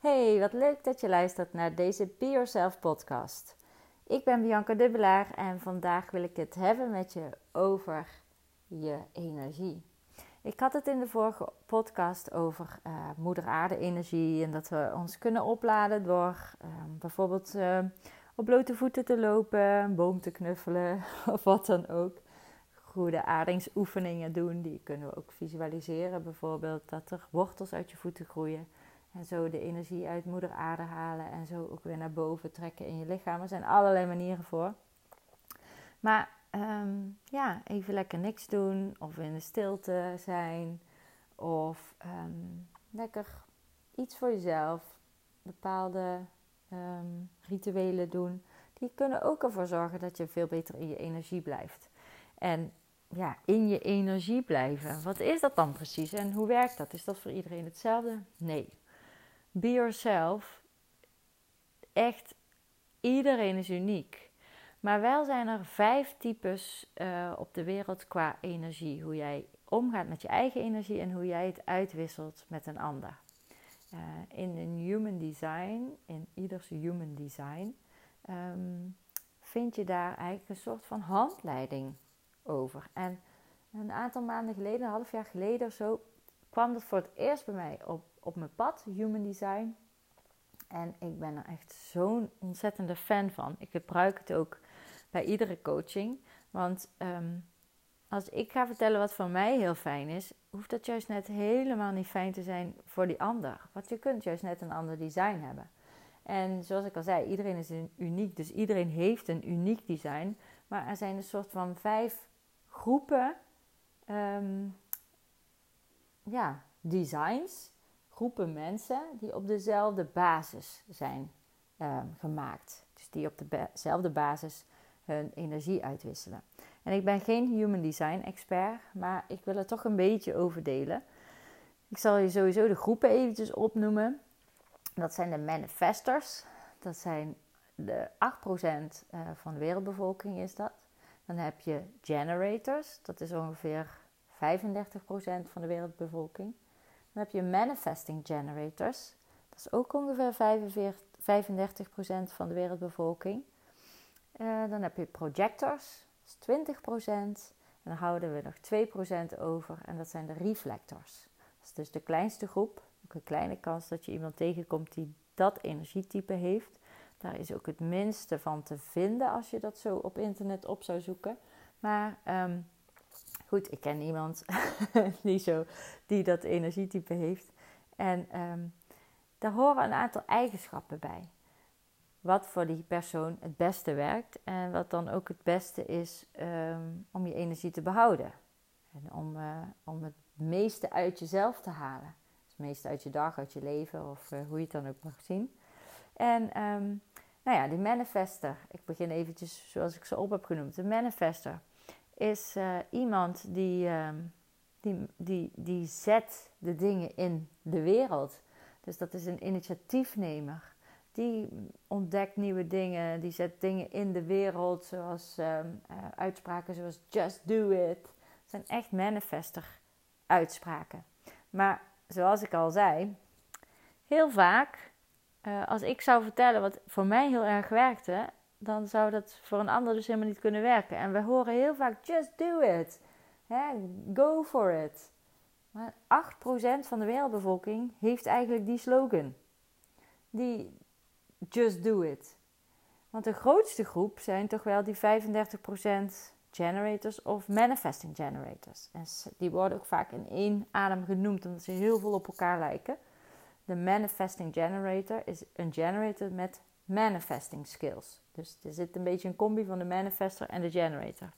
Hey, wat leuk dat je luistert naar deze Be Yourself podcast. Ik ben Bianca Dubbelaar en vandaag wil ik het hebben met je over je energie. Ik had het in de vorige podcast over uh, moeder aarde energie en dat we ons kunnen opladen door uh, bijvoorbeeld uh, op blote voeten te lopen, een boom te knuffelen of wat dan ook. Goede aardingsoefeningen doen, die kunnen we ook visualiseren. Bijvoorbeeld dat er wortels uit je voeten groeien. En zo de energie uit moeder aarde halen en zo ook weer naar boven trekken in je lichaam. Er zijn allerlei manieren voor. Maar um, ja, even lekker niks doen of in de stilte zijn. Of um, lekker iets voor jezelf. Bepaalde um, rituelen doen. Die kunnen ook ervoor zorgen dat je veel beter in je energie blijft. En ja, in je energie blijven. Wat is dat dan precies en hoe werkt dat? Is dat voor iedereen hetzelfde? Nee. Be yourself. Echt, iedereen is uniek. Maar wel zijn er vijf types uh, op de wereld qua energie. Hoe jij omgaat met je eigen energie en hoe jij het uitwisselt met een ander. Uh, in een human design, in ieders human design, um, vind je daar eigenlijk een soort van handleiding over. En een aantal maanden geleden, een half jaar geleden zo, kwam dat voor het eerst bij mij op, op mijn pad, Human Design. En ik ben er echt zo'n ontzettende fan van. Ik gebruik het ook bij iedere coaching. Want um, als ik ga vertellen wat voor mij heel fijn is, hoeft dat juist net helemaal niet fijn te zijn voor die ander. Want je kunt juist net een ander design hebben. En zoals ik al zei, iedereen is uniek, dus iedereen heeft een uniek design. Maar er zijn een soort van vijf groepen um, ja, designs, groepen mensen die op dezelfde basis zijn um, gemaakt. Dus die op dezelfde basis hun energie uitwisselen. En ik ben geen human design expert, maar ik wil er toch een beetje over delen. Ik zal je sowieso de groepen eventjes opnoemen. Dat zijn de manifestors. Dat zijn de 8% eh, van de wereldbevolking is dat. Dan heb je generators, dat is ongeveer 35% van de wereldbevolking. Dan heb je manifesting generators, dat is ook ongeveer 45, 35% van de wereldbevolking. Uh, dan heb je projectors, dat is 20%. En dan houden we nog 2% over en dat zijn de reflectors. Dat is dus de kleinste groep. Ook een kleine kans dat je iemand tegenkomt die dat energietype heeft. Daar is ook het minste van te vinden als je dat zo op internet op zou zoeken. Maar um, goed, ik ken iemand die, zo, die dat energietype heeft. En um, daar horen een aantal eigenschappen bij. Wat voor die persoon het beste werkt en wat dan ook het beste is um, om je energie te behouden. En om, uh, om het meeste uit jezelf te halen. Het meeste uit je dag, uit je leven of uh, hoe je het dan ook mag zien. En um, nou ja, die manifester. Ik begin eventjes zoals ik ze op heb genoemd. De manifester is uh, iemand die, uh, die, die, die zet de dingen in de wereld. Dus dat is een initiatiefnemer. Die ontdekt nieuwe dingen, die zet dingen in de wereld, zoals um, uh, uitspraken zoals just do it. Dat zijn echt manifester uitspraken. Maar zoals ik al zei, heel vaak uh, als ik zou vertellen wat voor mij heel erg werkte, dan zou dat voor een ander dus helemaal niet kunnen werken. En we horen heel vaak: just do it. Hè? Go for it. Maar 8% van de wereldbevolking heeft eigenlijk die slogan. Die just do it. Want de grootste groep zijn toch wel die 35% generators of manifesting generators. En die worden ook vaak in één adem genoemd omdat ze heel veel op elkaar lijken. De manifesting generator is een generator met manifesting skills. Dus er zit een beetje een combi van de manifester en de generator.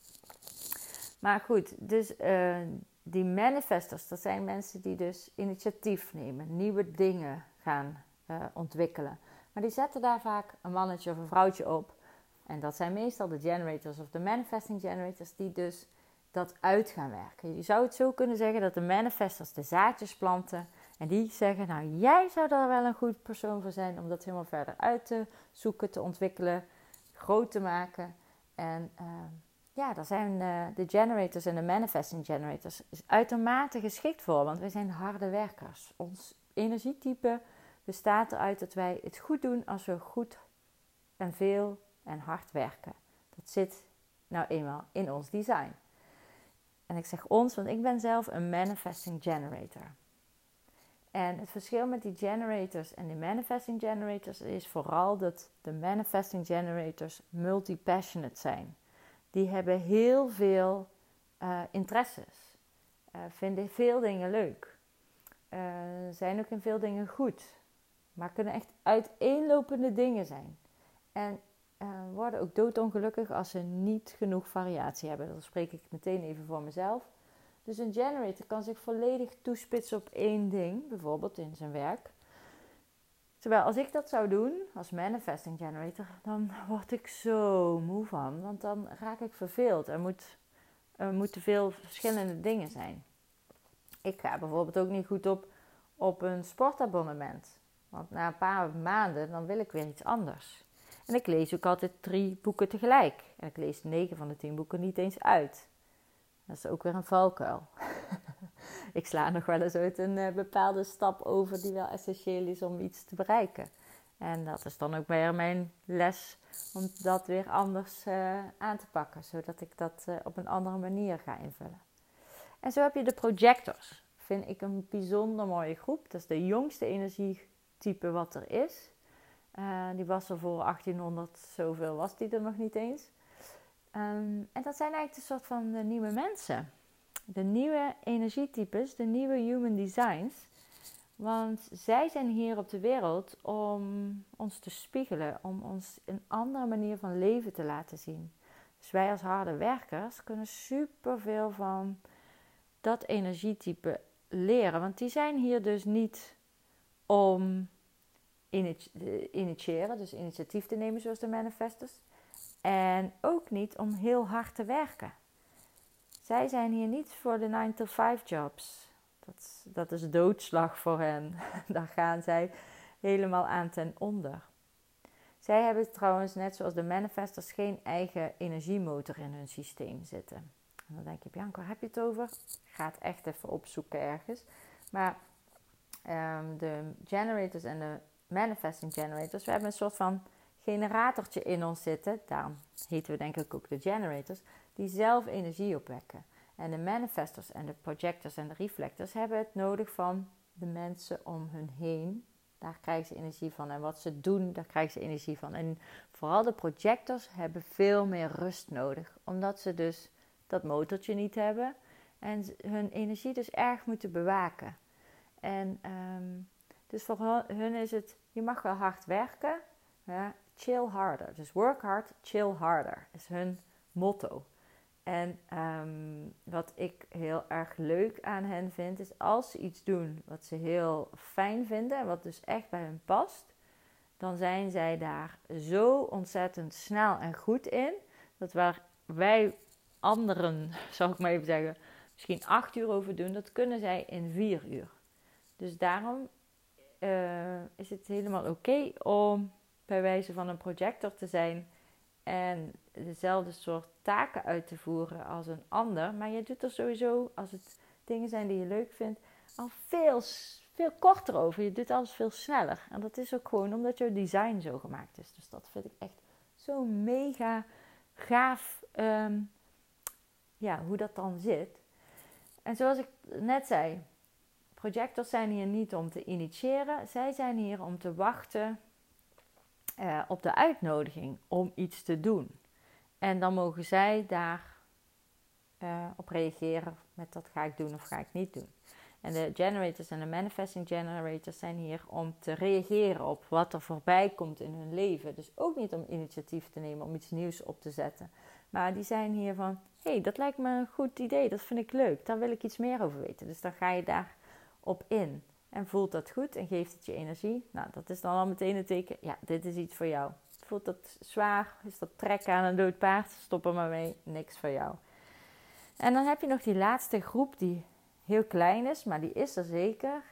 Maar goed, dus uh, die manifestors, dat zijn mensen die dus initiatief nemen, nieuwe dingen gaan uh, ontwikkelen. Maar die zetten daar vaak een mannetje of een vrouwtje op. En dat zijn meestal de generators of de manifesting generators die dus dat uit gaan werken. Je zou het zo kunnen zeggen dat de manifestors de zaadjes planten en die zeggen, nou jij zou daar wel een goed persoon voor zijn om dat helemaal verder uit te zoeken, te ontwikkelen, groot te maken. En uh, ja, daar zijn uh, de generators en de manifesting generators uitermate geschikt voor, want wij zijn harde werkers. Ons energietype bestaat eruit dat wij het goed doen als we goed en veel en hard werken. Dat zit nou eenmaal in ons design. En ik zeg ons, want ik ben zelf een manifesting generator. En het verschil met die generators en de manifesting generators is vooral dat de manifesting generators multi-passionate zijn. Die hebben heel veel uh, interesses, uh, vinden veel dingen leuk, uh, zijn ook in veel dingen goed, maar kunnen echt uiteenlopende dingen zijn. En worden ook doodongelukkig als ze niet genoeg variatie hebben. Dat spreek ik meteen even voor mezelf. Dus een generator kan zich volledig toespitsen op één ding, bijvoorbeeld in zijn werk. Terwijl als ik dat zou doen als manifesting generator, dan word ik zo moe van. Want dan raak ik verveeld. Er, moet, er moeten veel verschillende dingen zijn. Ik ga bijvoorbeeld ook niet goed op, op een sportabonnement. Want na een paar maanden dan wil ik weer iets anders. En ik lees ook altijd drie boeken tegelijk. En ik lees negen van de tien boeken niet eens uit. Dat is ook weer een valkuil. ik sla nog wel eens uit een uh, bepaalde stap over die wel essentieel is om iets te bereiken. En dat is dan ook weer mijn les om dat weer anders uh, aan te pakken, zodat ik dat uh, op een andere manier ga invullen. En zo heb je de projectors. Vind ik een bijzonder mooie groep. Dat is de jongste energietype wat er is. die was er voor 1800, zoveel was die er nog niet eens. Um, en dat zijn eigenlijk een soort van de nieuwe mensen. De nieuwe energietypes, de nieuwe human designs. Want zij zijn hier op de wereld om ons te spiegelen, om ons een andere manier van leven te laten zien. Dus wij als harde werkers kunnen superveel van dat energietype leren. Want die zijn hier dus niet om initiëren, dus initiatief te nemen zoals de manifestors. En ook niet om heel hard te werken. Zij zijn hier niet voor de 9-to-5 jobs. Dat, dat is doodslag voor hen. Daar gaan zij helemaal aan ten onder. Zij hebben trouwens, net zoals de manifestors, geen eigen energiemotor in hun systeem zitten. En dan denk je, Bianca, heb je het over? Ga het echt even opzoeken ergens. Maar um, de generators en de manifesting generators, we hebben een soort van generatortje in ons zitten, daarom heten we denk ik ook de generators, die zelf energie opwekken. En de manifestors en de projectors en de reflectors hebben het nodig van de mensen om hun heen. Daar krijgen ze energie van. En wat ze doen, daar krijgen ze energie van. En vooral de projectors hebben veel meer rust nodig. Omdat ze dus dat motortje niet hebben. En hun energie dus erg moeten bewaken. En um, dus voor hun is het, je mag wel hard werken. Chill harder. Dus work hard, chill harder is hun motto. En ehm, wat ik heel erg leuk aan hen vind, is als ze iets doen wat ze heel fijn vinden en wat dus echt bij hen past, dan zijn zij daar zo ontzettend snel en goed in. Dat waar wij anderen, zal ik maar even zeggen, misschien acht uur over doen, dat kunnen zij in vier uur. Dus daarom uh, is het helemaal oké om bij wijze van een projector te zijn en dezelfde soort taken uit te voeren als een ander. Maar je doet er sowieso, als het dingen zijn die je leuk vindt, al veel, veel korter over. Je doet alles veel sneller. En dat is ook gewoon omdat jouw design zo gemaakt is. Dus dat vind ik echt zo mega gaaf ehm, ja, hoe dat dan zit. En zoals ik net zei, projectors zijn hier niet om te initiëren. Zij zijn hier om te wachten uh, op de uitnodiging om iets te doen. En dan mogen zij daar uh, op reageren met dat ga ik doen of ga ik niet doen. En de generators en de manifesting generators zijn hier om te reageren op wat er voorbij komt in hun leven. Dus ook niet om initiatief te nemen om iets nieuws op te zetten. Maar die zijn hier van, hey, dat lijkt me een goed idee, dat vind ik leuk, daar wil ik iets meer over weten. Dus dan ga je daarop in. En voelt dat goed en geeft het je energie? Nou, dat is dan al meteen een teken. Ja, dit is iets voor jou. Voelt dat zwaar? Is dat trekken aan een dood paard? Stop er maar mee. Niks voor jou. En dan heb je nog die laatste groep die heel klein is, maar die is er zeker.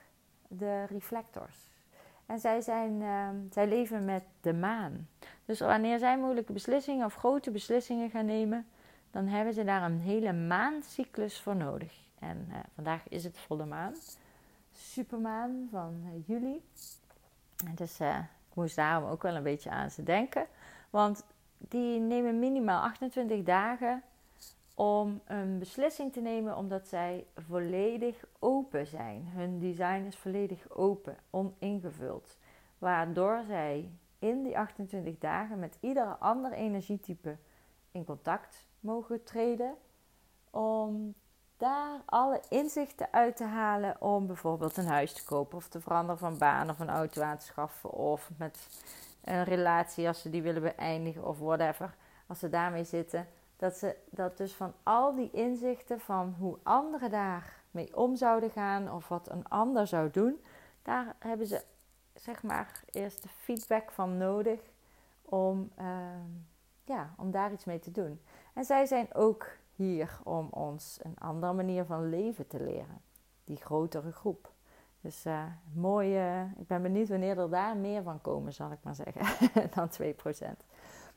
De reflectors. En zij, zijn, ehm, zij leven met de maan. Dus wanneer zij moeilijke beslissingen of grote beslissingen gaan nemen, dan hebben ze daar een hele maancyclus voor nodig. En uh, vandaag is het volle maan supermaan van uh, juli. Dus uh, ik moest daarom ook wel een beetje aan ze denken. Want die nemen minimaal 28 dagen om een beslissing te nemen omdat zij volledig open zijn. Hun design is volledig open, oningevuld. Waardoor zij in die 28 dagen met iedere ander energietype in contact mogen treden. Om daar alle inzichten uit te halen om bijvoorbeeld een huis te kopen of te veranderen van baan of een auto aan te schaffen of met een relatie als ze die willen beëindigen of whatever. Als ze daarmee zitten, dat ze dat dus van al die inzichten van hoe anderen daarmee om zouden gaan of wat een ander zou doen, daar hebben ze zeg maar eerst de feedback van nodig om, ehm, ja, om daar iets mee te doen. En zij zijn ook hier om ons een andere manier van leven te leren. Die grotere groep. Dus uh, mooi, ik ben benieuwd wanneer er daar meer van komen, zal ik maar zeggen, dan 2%.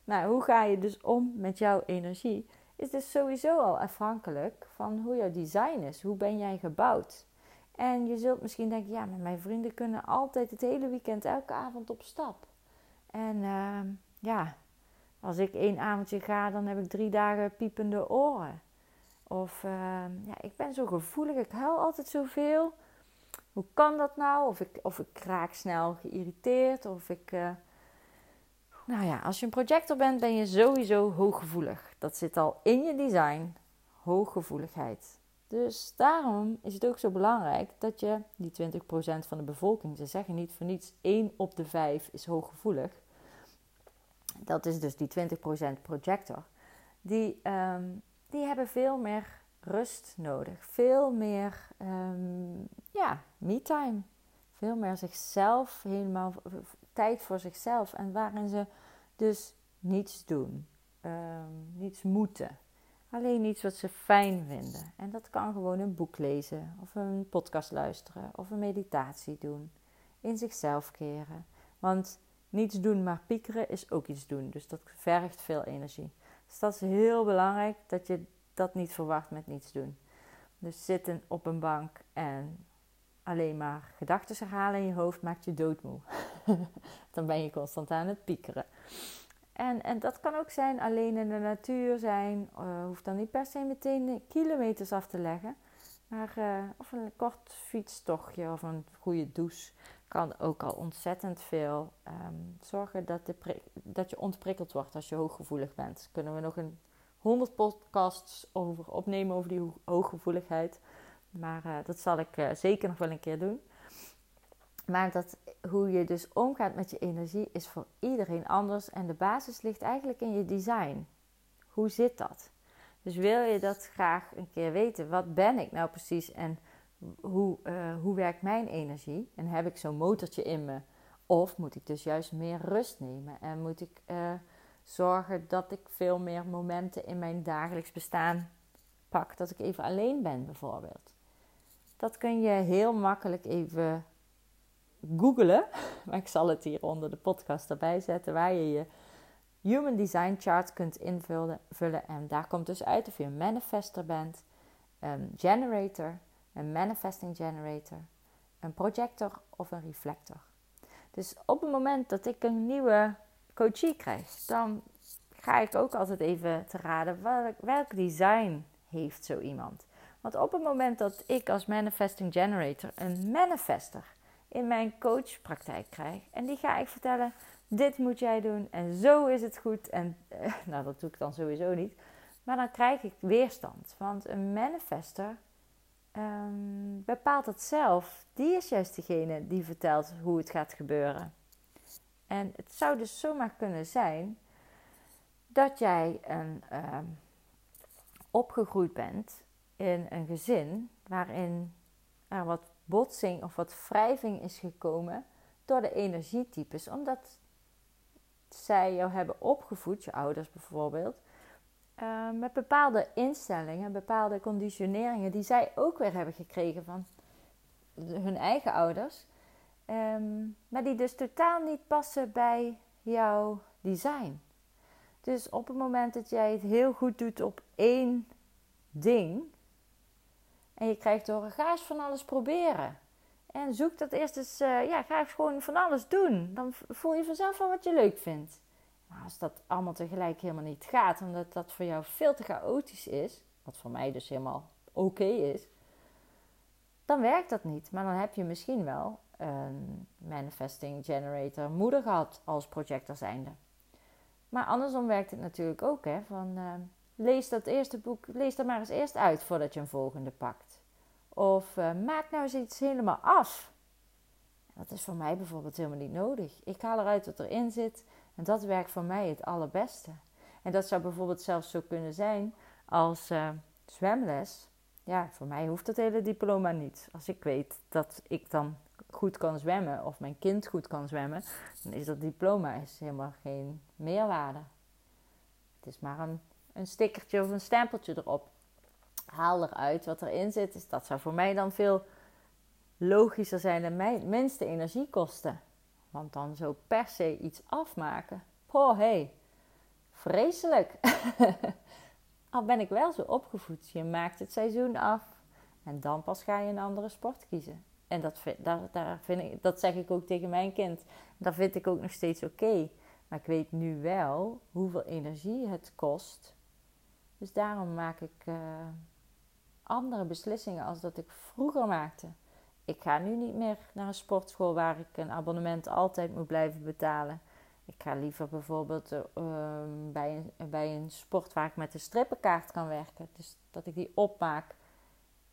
Nou, hoe ga je dus om met jouw energie? Is dus sowieso al afhankelijk van hoe jouw design is. Hoe ben jij gebouwd? En je zult misschien denken, ja, maar mijn vrienden kunnen altijd het hele weekend, elke avond op stap. En uh, ja, als ik één avondje ga, dan heb ik drie dagen piepende oren. Of uh, ja, ik ben zo gevoelig, ik huil altijd zoveel. Hoe kan dat nou? Of ik, of ik raak snel geïrriteerd. Of ik. Uh... Nou ja, als je een projector bent, ben je sowieso hooggevoelig. Dat zit al in je design. Hooggevoeligheid. Dus daarom is het ook zo belangrijk dat je die 20% van de bevolking, ze zeggen niet voor niets, 1 op de 5 is hooggevoelig. Dat is dus die 20% projector. Die, um, die hebben veel meer rust nodig. Veel meer um, ja, me-time. Veel meer zichzelf, helemaal tijd voor zichzelf. En waarin ze dus niets doen, um, niets moeten. Alleen iets wat ze fijn vinden. En dat kan gewoon een boek lezen, of een podcast luisteren, of een meditatie doen. In zichzelf keren. Want niets doen maar piekeren is ook iets doen. Dus dat vergt veel energie. Dus dat is heel belangrijk dat je dat niet verwacht met niets doen. Dus zitten op een bank en alleen maar gedachten herhalen in je hoofd maakt je doodmoe. Dan ben je constant aan het piekeren. En, en dat kan ook zijn alleen in de natuur zijn. Uh, hoeft dan niet per se meteen kilometers af te leggen. Maar uh, of een kort fietstochtje of een goede douche kan ook al ontzettend veel um, zorgen dat, de dat je ontprikkeld wordt als je hooggevoelig bent. Kunnen we nog een 100 podcasts over opnemen over die hooggevoeligheid. Maar uh, dat zal ik zeker nog wel een keer doen. Maar dat, hoe je dus omgaat met je energie is voor iedereen anders. En de basis ligt eigenlijk in je design. Hoe zit dat? Dus wil je dat graag een keer weten? Wat ben ik nou precies en hoe, uh, hoe werkt mijn energie? En heb ik zo'n motortje in me? Of moet ik dus juist meer rust nemen? En moet ik uh, zorgen dat ik veel meer momenten in mijn dagelijks bestaan pak? Dat ik even alleen ben bijvoorbeeld. Dat kun je heel makkelijk even googelen. Maar ik zal het hier onder de podcast erbij zetten. Waar je je Human Design Chart kunt invullen. En daar komt dus uit of je een manifester bent, een generator, een manifesting generator, een projector of een reflector. Dus op het moment dat ik een nieuwe coachie krijg, dan ga ik ook altijd even te raden welk, welk design heeft zo iemand. Want op het moment dat ik als manifesting generator een manifester in mijn coachpraktijk krijg. En die ga ik vertellen: dit moet jij doen en zo is het goed. En eh, nou, dat doe ik dan sowieso niet. Maar dan krijg ik weerstand. Want een manifester um, bepaalt het zelf. Die is juist degene die vertelt hoe het gaat gebeuren. En het zou dus zomaar kunnen zijn dat jij een, um, opgegroeid bent in een gezin waarin er wat botsing of wat wrijving is gekomen door de energietypes. Omdat zij jou hebben opgevoed, je ouders bijvoorbeeld, uh, met bepaalde instellingen, bepaalde conditioneringen die zij ook weer hebben gekregen van hun eigen ouders. Um, maar die dus totaal niet passen bij jouw design. Dus op het moment dat jij het heel goed doet op één ding, en je krijgt door ga eens van alles proberen. En zoek dat eerst eens, uh, ja, ga gewoon van alles doen. Dan voel je vanzelf wel wat je leuk vindt. Maar als dat allemaal tegelijk helemaal niet gaat, omdat dat voor jou veel te chaotisch is, wat voor mij dus helemaal oké is, dan werkt dat niet. Maar dan heb je misschien wel een manifesting generator moeder gehad als projector zijnde. Maar andersom werkt het natuurlijk ook, hè, van uh, lees dat eerste boek, lees dat maar eens eerst uit voordat je een volgende pakt. Of uh, maak nou eens iets helemaal af. Dat is voor mij bijvoorbeeld helemaal niet nodig. Ik haal eruit wat erin zit en dat werkt voor mij het allerbeste. En dat zou bijvoorbeeld zelfs zo kunnen zijn als uh, zwemles. Ja, voor mij hoeft dat hele diploma niet. Als ik weet dat ik dan goed kan zwemmen of mijn kind goed kan zwemmen, dan is dat diploma is helemaal geen meerwaarde. Het is maar een, een stickertje of een stempeltje erop. Haal eruit wat erin zit. Dus dat zou voor mij dan veel logischer zijn en mij minste energie kosten. Want dan zo per se iets afmaken. Oh, hé, hey, vreselijk. Al ben ik wel zo opgevoed. Je maakt het seizoen af en dan pas ga je een andere sport kiezen. En dat, daar, daar vind ik, dat zeg ik ook tegen mijn kind. Dat vind ik ook nog steeds oké. Maar ik weet nu wel hoeveel energie het kost. Dus daarom maak ik uh, andere beslissingen als dat ik vroeger maakte. Ik ga nu niet meer naar een sportschool waar ik een abonnement altijd moet blijven betalen. Ik ga liever bijvoorbeeld uh, bij, een, bij een sport waar ik met een strippenkaart kan werken. Dus dat ik die opmaak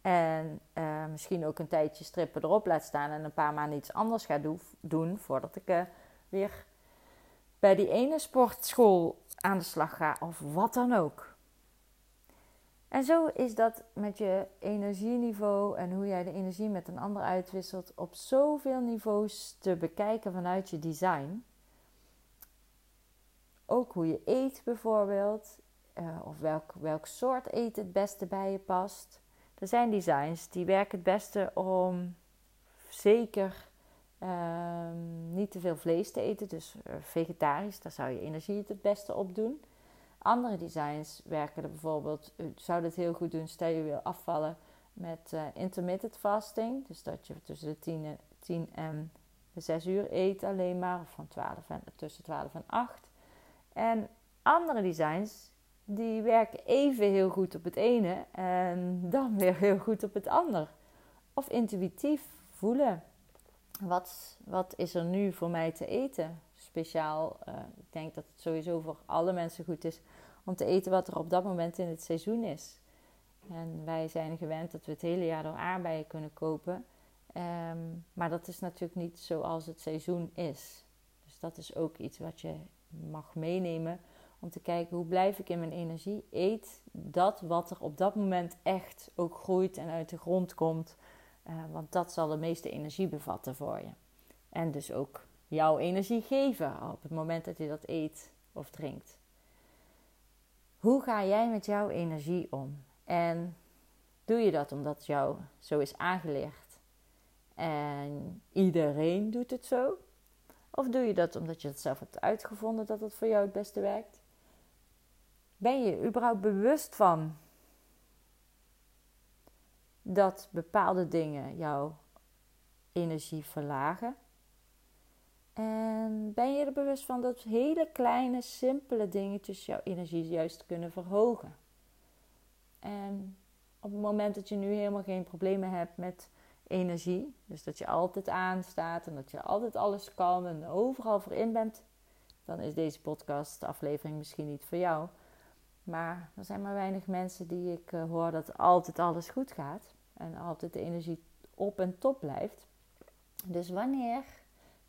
en uh, misschien ook een tijdje strippen erop laat staan en een paar maanden iets anders ga do doen voordat ik uh, weer bij die ene sportschool aan de slag ga of wat dan ook. En zo is dat met je energieniveau en hoe jij de energie met een ander uitwisselt op zoveel niveaus te bekijken vanuit je design. Ook hoe je eet bijvoorbeeld, uh, of welk, welk soort eten het beste bij je past. Er zijn designs die werken het beste om zeker um, niet te veel vlees te eten, dus uh, vegetarisch, daar zou je energie het, het beste op doen. Andere designs werken er bijvoorbeeld, zou het heel goed doen, stel je wil afvallen met uh, intermittent fasting, dus dat je tussen de 10 en, 10 en 6 uur eet alleen maar, of van 12 en, tussen 12 en 8. En andere designs die werken even heel goed op het ene en dan weer heel goed op het ander. Of intuïtief voelen. Wat, wat is er nu voor mij te eten? Speciaal, uh, ik denk dat het sowieso voor alle mensen goed is om te eten wat er op dat moment in het seizoen is. En wij zijn gewend dat we het hele jaar door aardbeien kunnen kopen. Um, maar dat is natuurlijk niet zoals het seizoen is. Dus dat is ook iets wat je mag meenemen om te kijken hoe blijf ik in mijn energie. Eet dat wat er op dat moment echt ook groeit en uit de grond komt. Uh, want dat zal de meeste energie bevatten voor je. En dus ook jouw energie geven op het moment dat je dat eet of drinkt. Hoe ga jij met jouw energie om? En doe je dat omdat jou zo is aangeleerd? En iedereen doet het zo? Of doe je dat omdat je het zelf hebt uitgevonden dat het voor jou het beste werkt? Ben je überhaupt bewust van dat bepaalde dingen jouw energie verlagen? En ben je er bewust van dat hele kleine, simpele dingetjes jouw energie juist kunnen verhogen? En op het moment dat je nu helemaal geen problemen hebt met energie, dus dat je altijd aanstaat en dat je altijd alles kan en overal voor in bent, dan is deze podcast aflevering misschien niet voor jou. Maar er zijn maar weinig mensen die ik uh, hoor dat altijd alles goed gaat. En altijd de energie op en top blijft. Dus wanneer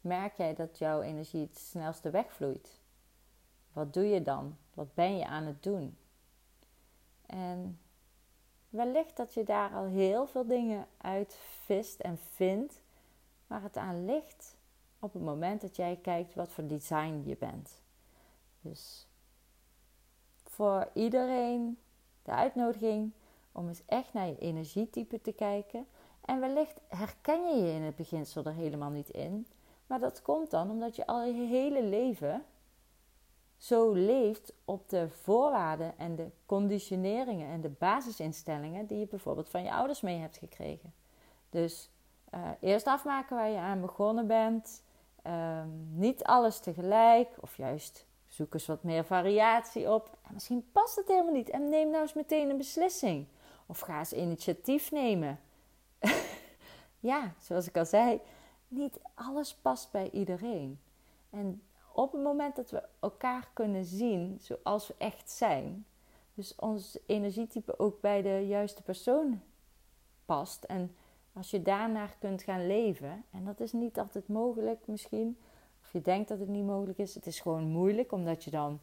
merk jij dat jouw energie het snelste wegvloeit? Wat doe je dan? Wat ben je aan het doen? En wellicht dat je daar al heel veel dingen uit vist en vindt. Waar het aan ligt op het moment dat jij kijkt wat voor design je bent. Dus voor iedereen de uitnodiging om eens echt naar je energietype te kijken. En wellicht herken je je in het beginsel er helemaal niet in. Maar dat komt dan omdat je al je hele leven zo leeft op de voorwaarden en de conditioneringen en de basisinstellingen die je bijvoorbeeld van je ouders mee hebt gekregen. Dus Uh, eerst afmaken waar je aan begonnen bent. Ehm, niet alles tegelijk, of juist zoek eens wat meer variatie op. En misschien past het helemaal niet. En neem nou eens meteen een beslissing. Of ga eens initiatief nemen. ja, zoals ik al zei, niet alles past bij iedereen. En op het moment dat we elkaar kunnen zien zoals we echt zijn, dus ons energietype ook bij de juiste persoon past. En als je daarnaar kunt gaan leven, en dat is niet altijd mogelijk misschien, of je denkt dat het niet mogelijk is, het is gewoon moeilijk omdat je dan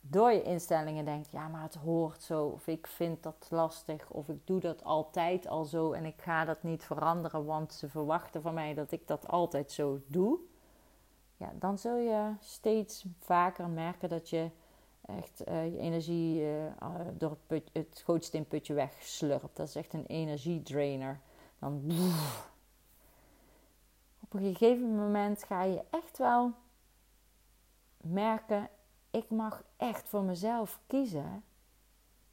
door je instellingen denkt: ja, maar het hoort zo, of ik vind dat lastig, of ik doe dat altijd al zo en ik ga dat niet veranderen, want ze verwachten van mij dat ik dat altijd zo doe. Ja, dan zul je steeds vaker merken dat je echt uh, je energie uh, door het, put, het wegslurpt. Dat is echt een energiedrainer. Dan op een gegeven moment ga je echt wel merken: ik mag echt voor mezelf kiezen.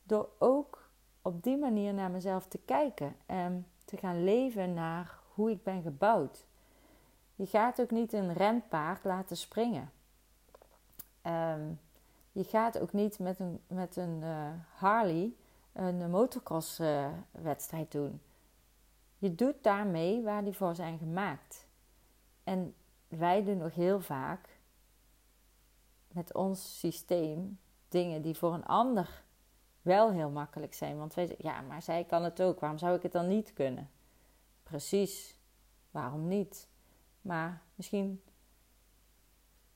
Door ook op die manier naar mezelf te kijken en te gaan leven naar hoe ik ben gebouwd. Je gaat ook niet een renpaard laten springen. Um, je gaat ook niet met een, met een uh, Harley een motocross uh, wedstrijd doen. Je doet daarmee waar die voor zijn gemaakt. En wij doen nog heel vaak met ons systeem dingen die voor een ander wel heel makkelijk zijn. Want wij ja, maar zij kan het ook. Waarom zou ik het dan niet kunnen? Precies. Waarom niet? Maar misschien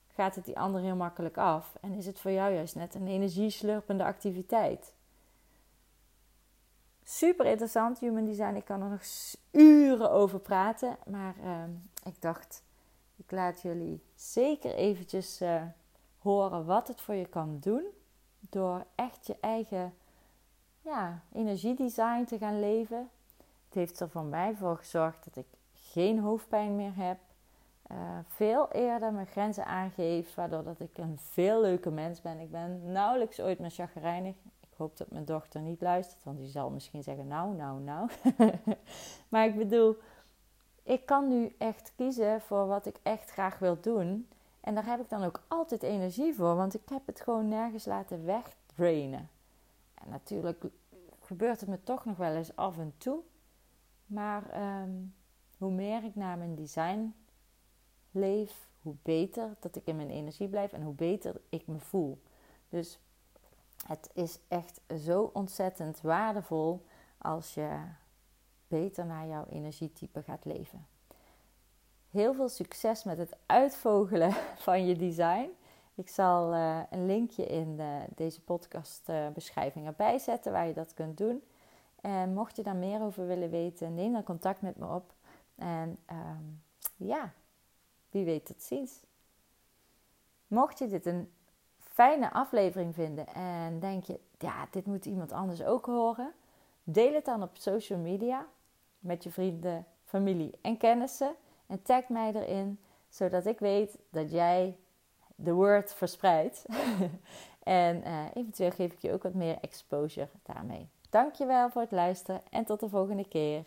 gaat het die ander heel makkelijk af en is het voor jou juist net een energieslurpende activiteit. Super interessant, human design. Ik kan er nog uren over praten, maar ehm, ik dacht, ik laat jullie zeker eventjes uh, horen wat het voor je kan doen door echt je eigen ja, energiedesign te gaan leven. Het heeft er voor mij voor gezorgd dat ik geen hoofdpijn meer heb. Uh, veel eerder mijn grenzen aangeef, waardoor dat ik een veel leuke mens ben. Ik ben nauwelijks ooit meer chagrijnig. Ik hoop dat mijn dochter niet luistert, want die zal misschien zeggen: Nou, nou, nou. maar ik bedoel, ik kan nu echt kiezen voor wat ik echt graag wil doen. En daar heb ik dan ook altijd energie voor, want ik heb het gewoon nergens laten wegdrainen. En natuurlijk gebeurt het me toch nog wel eens af en toe. Maar um, hoe meer ik naar mijn design leef, hoe beter dat ik in mijn energie blijf en hoe beter ik me voel. Dus het is echt zo ontzettend waardevol als je beter naar jouw energietype gaat leven. Heel veel succes met het uitvogelen van je design. Ik zal uh, een linkje in de, deze podcastbeschrijving uh, erbij zetten waar je dat kunt doen. En mocht je daar meer over willen weten, neem dan contact met me op. En um, ja, wie weet tot ziens. Mocht je dit een fijne aflevering vinden en denk je, ja, dit moet iemand anders ook horen, deel het dan op social media met je vrienden, familie en kennissen en tag mij erin, zodat ik weet dat jij de word verspreidt. en uh, eventueel geef ik je ook wat meer exposure daarmee. Dankjewel voor het luisteren en tot de volgende keer.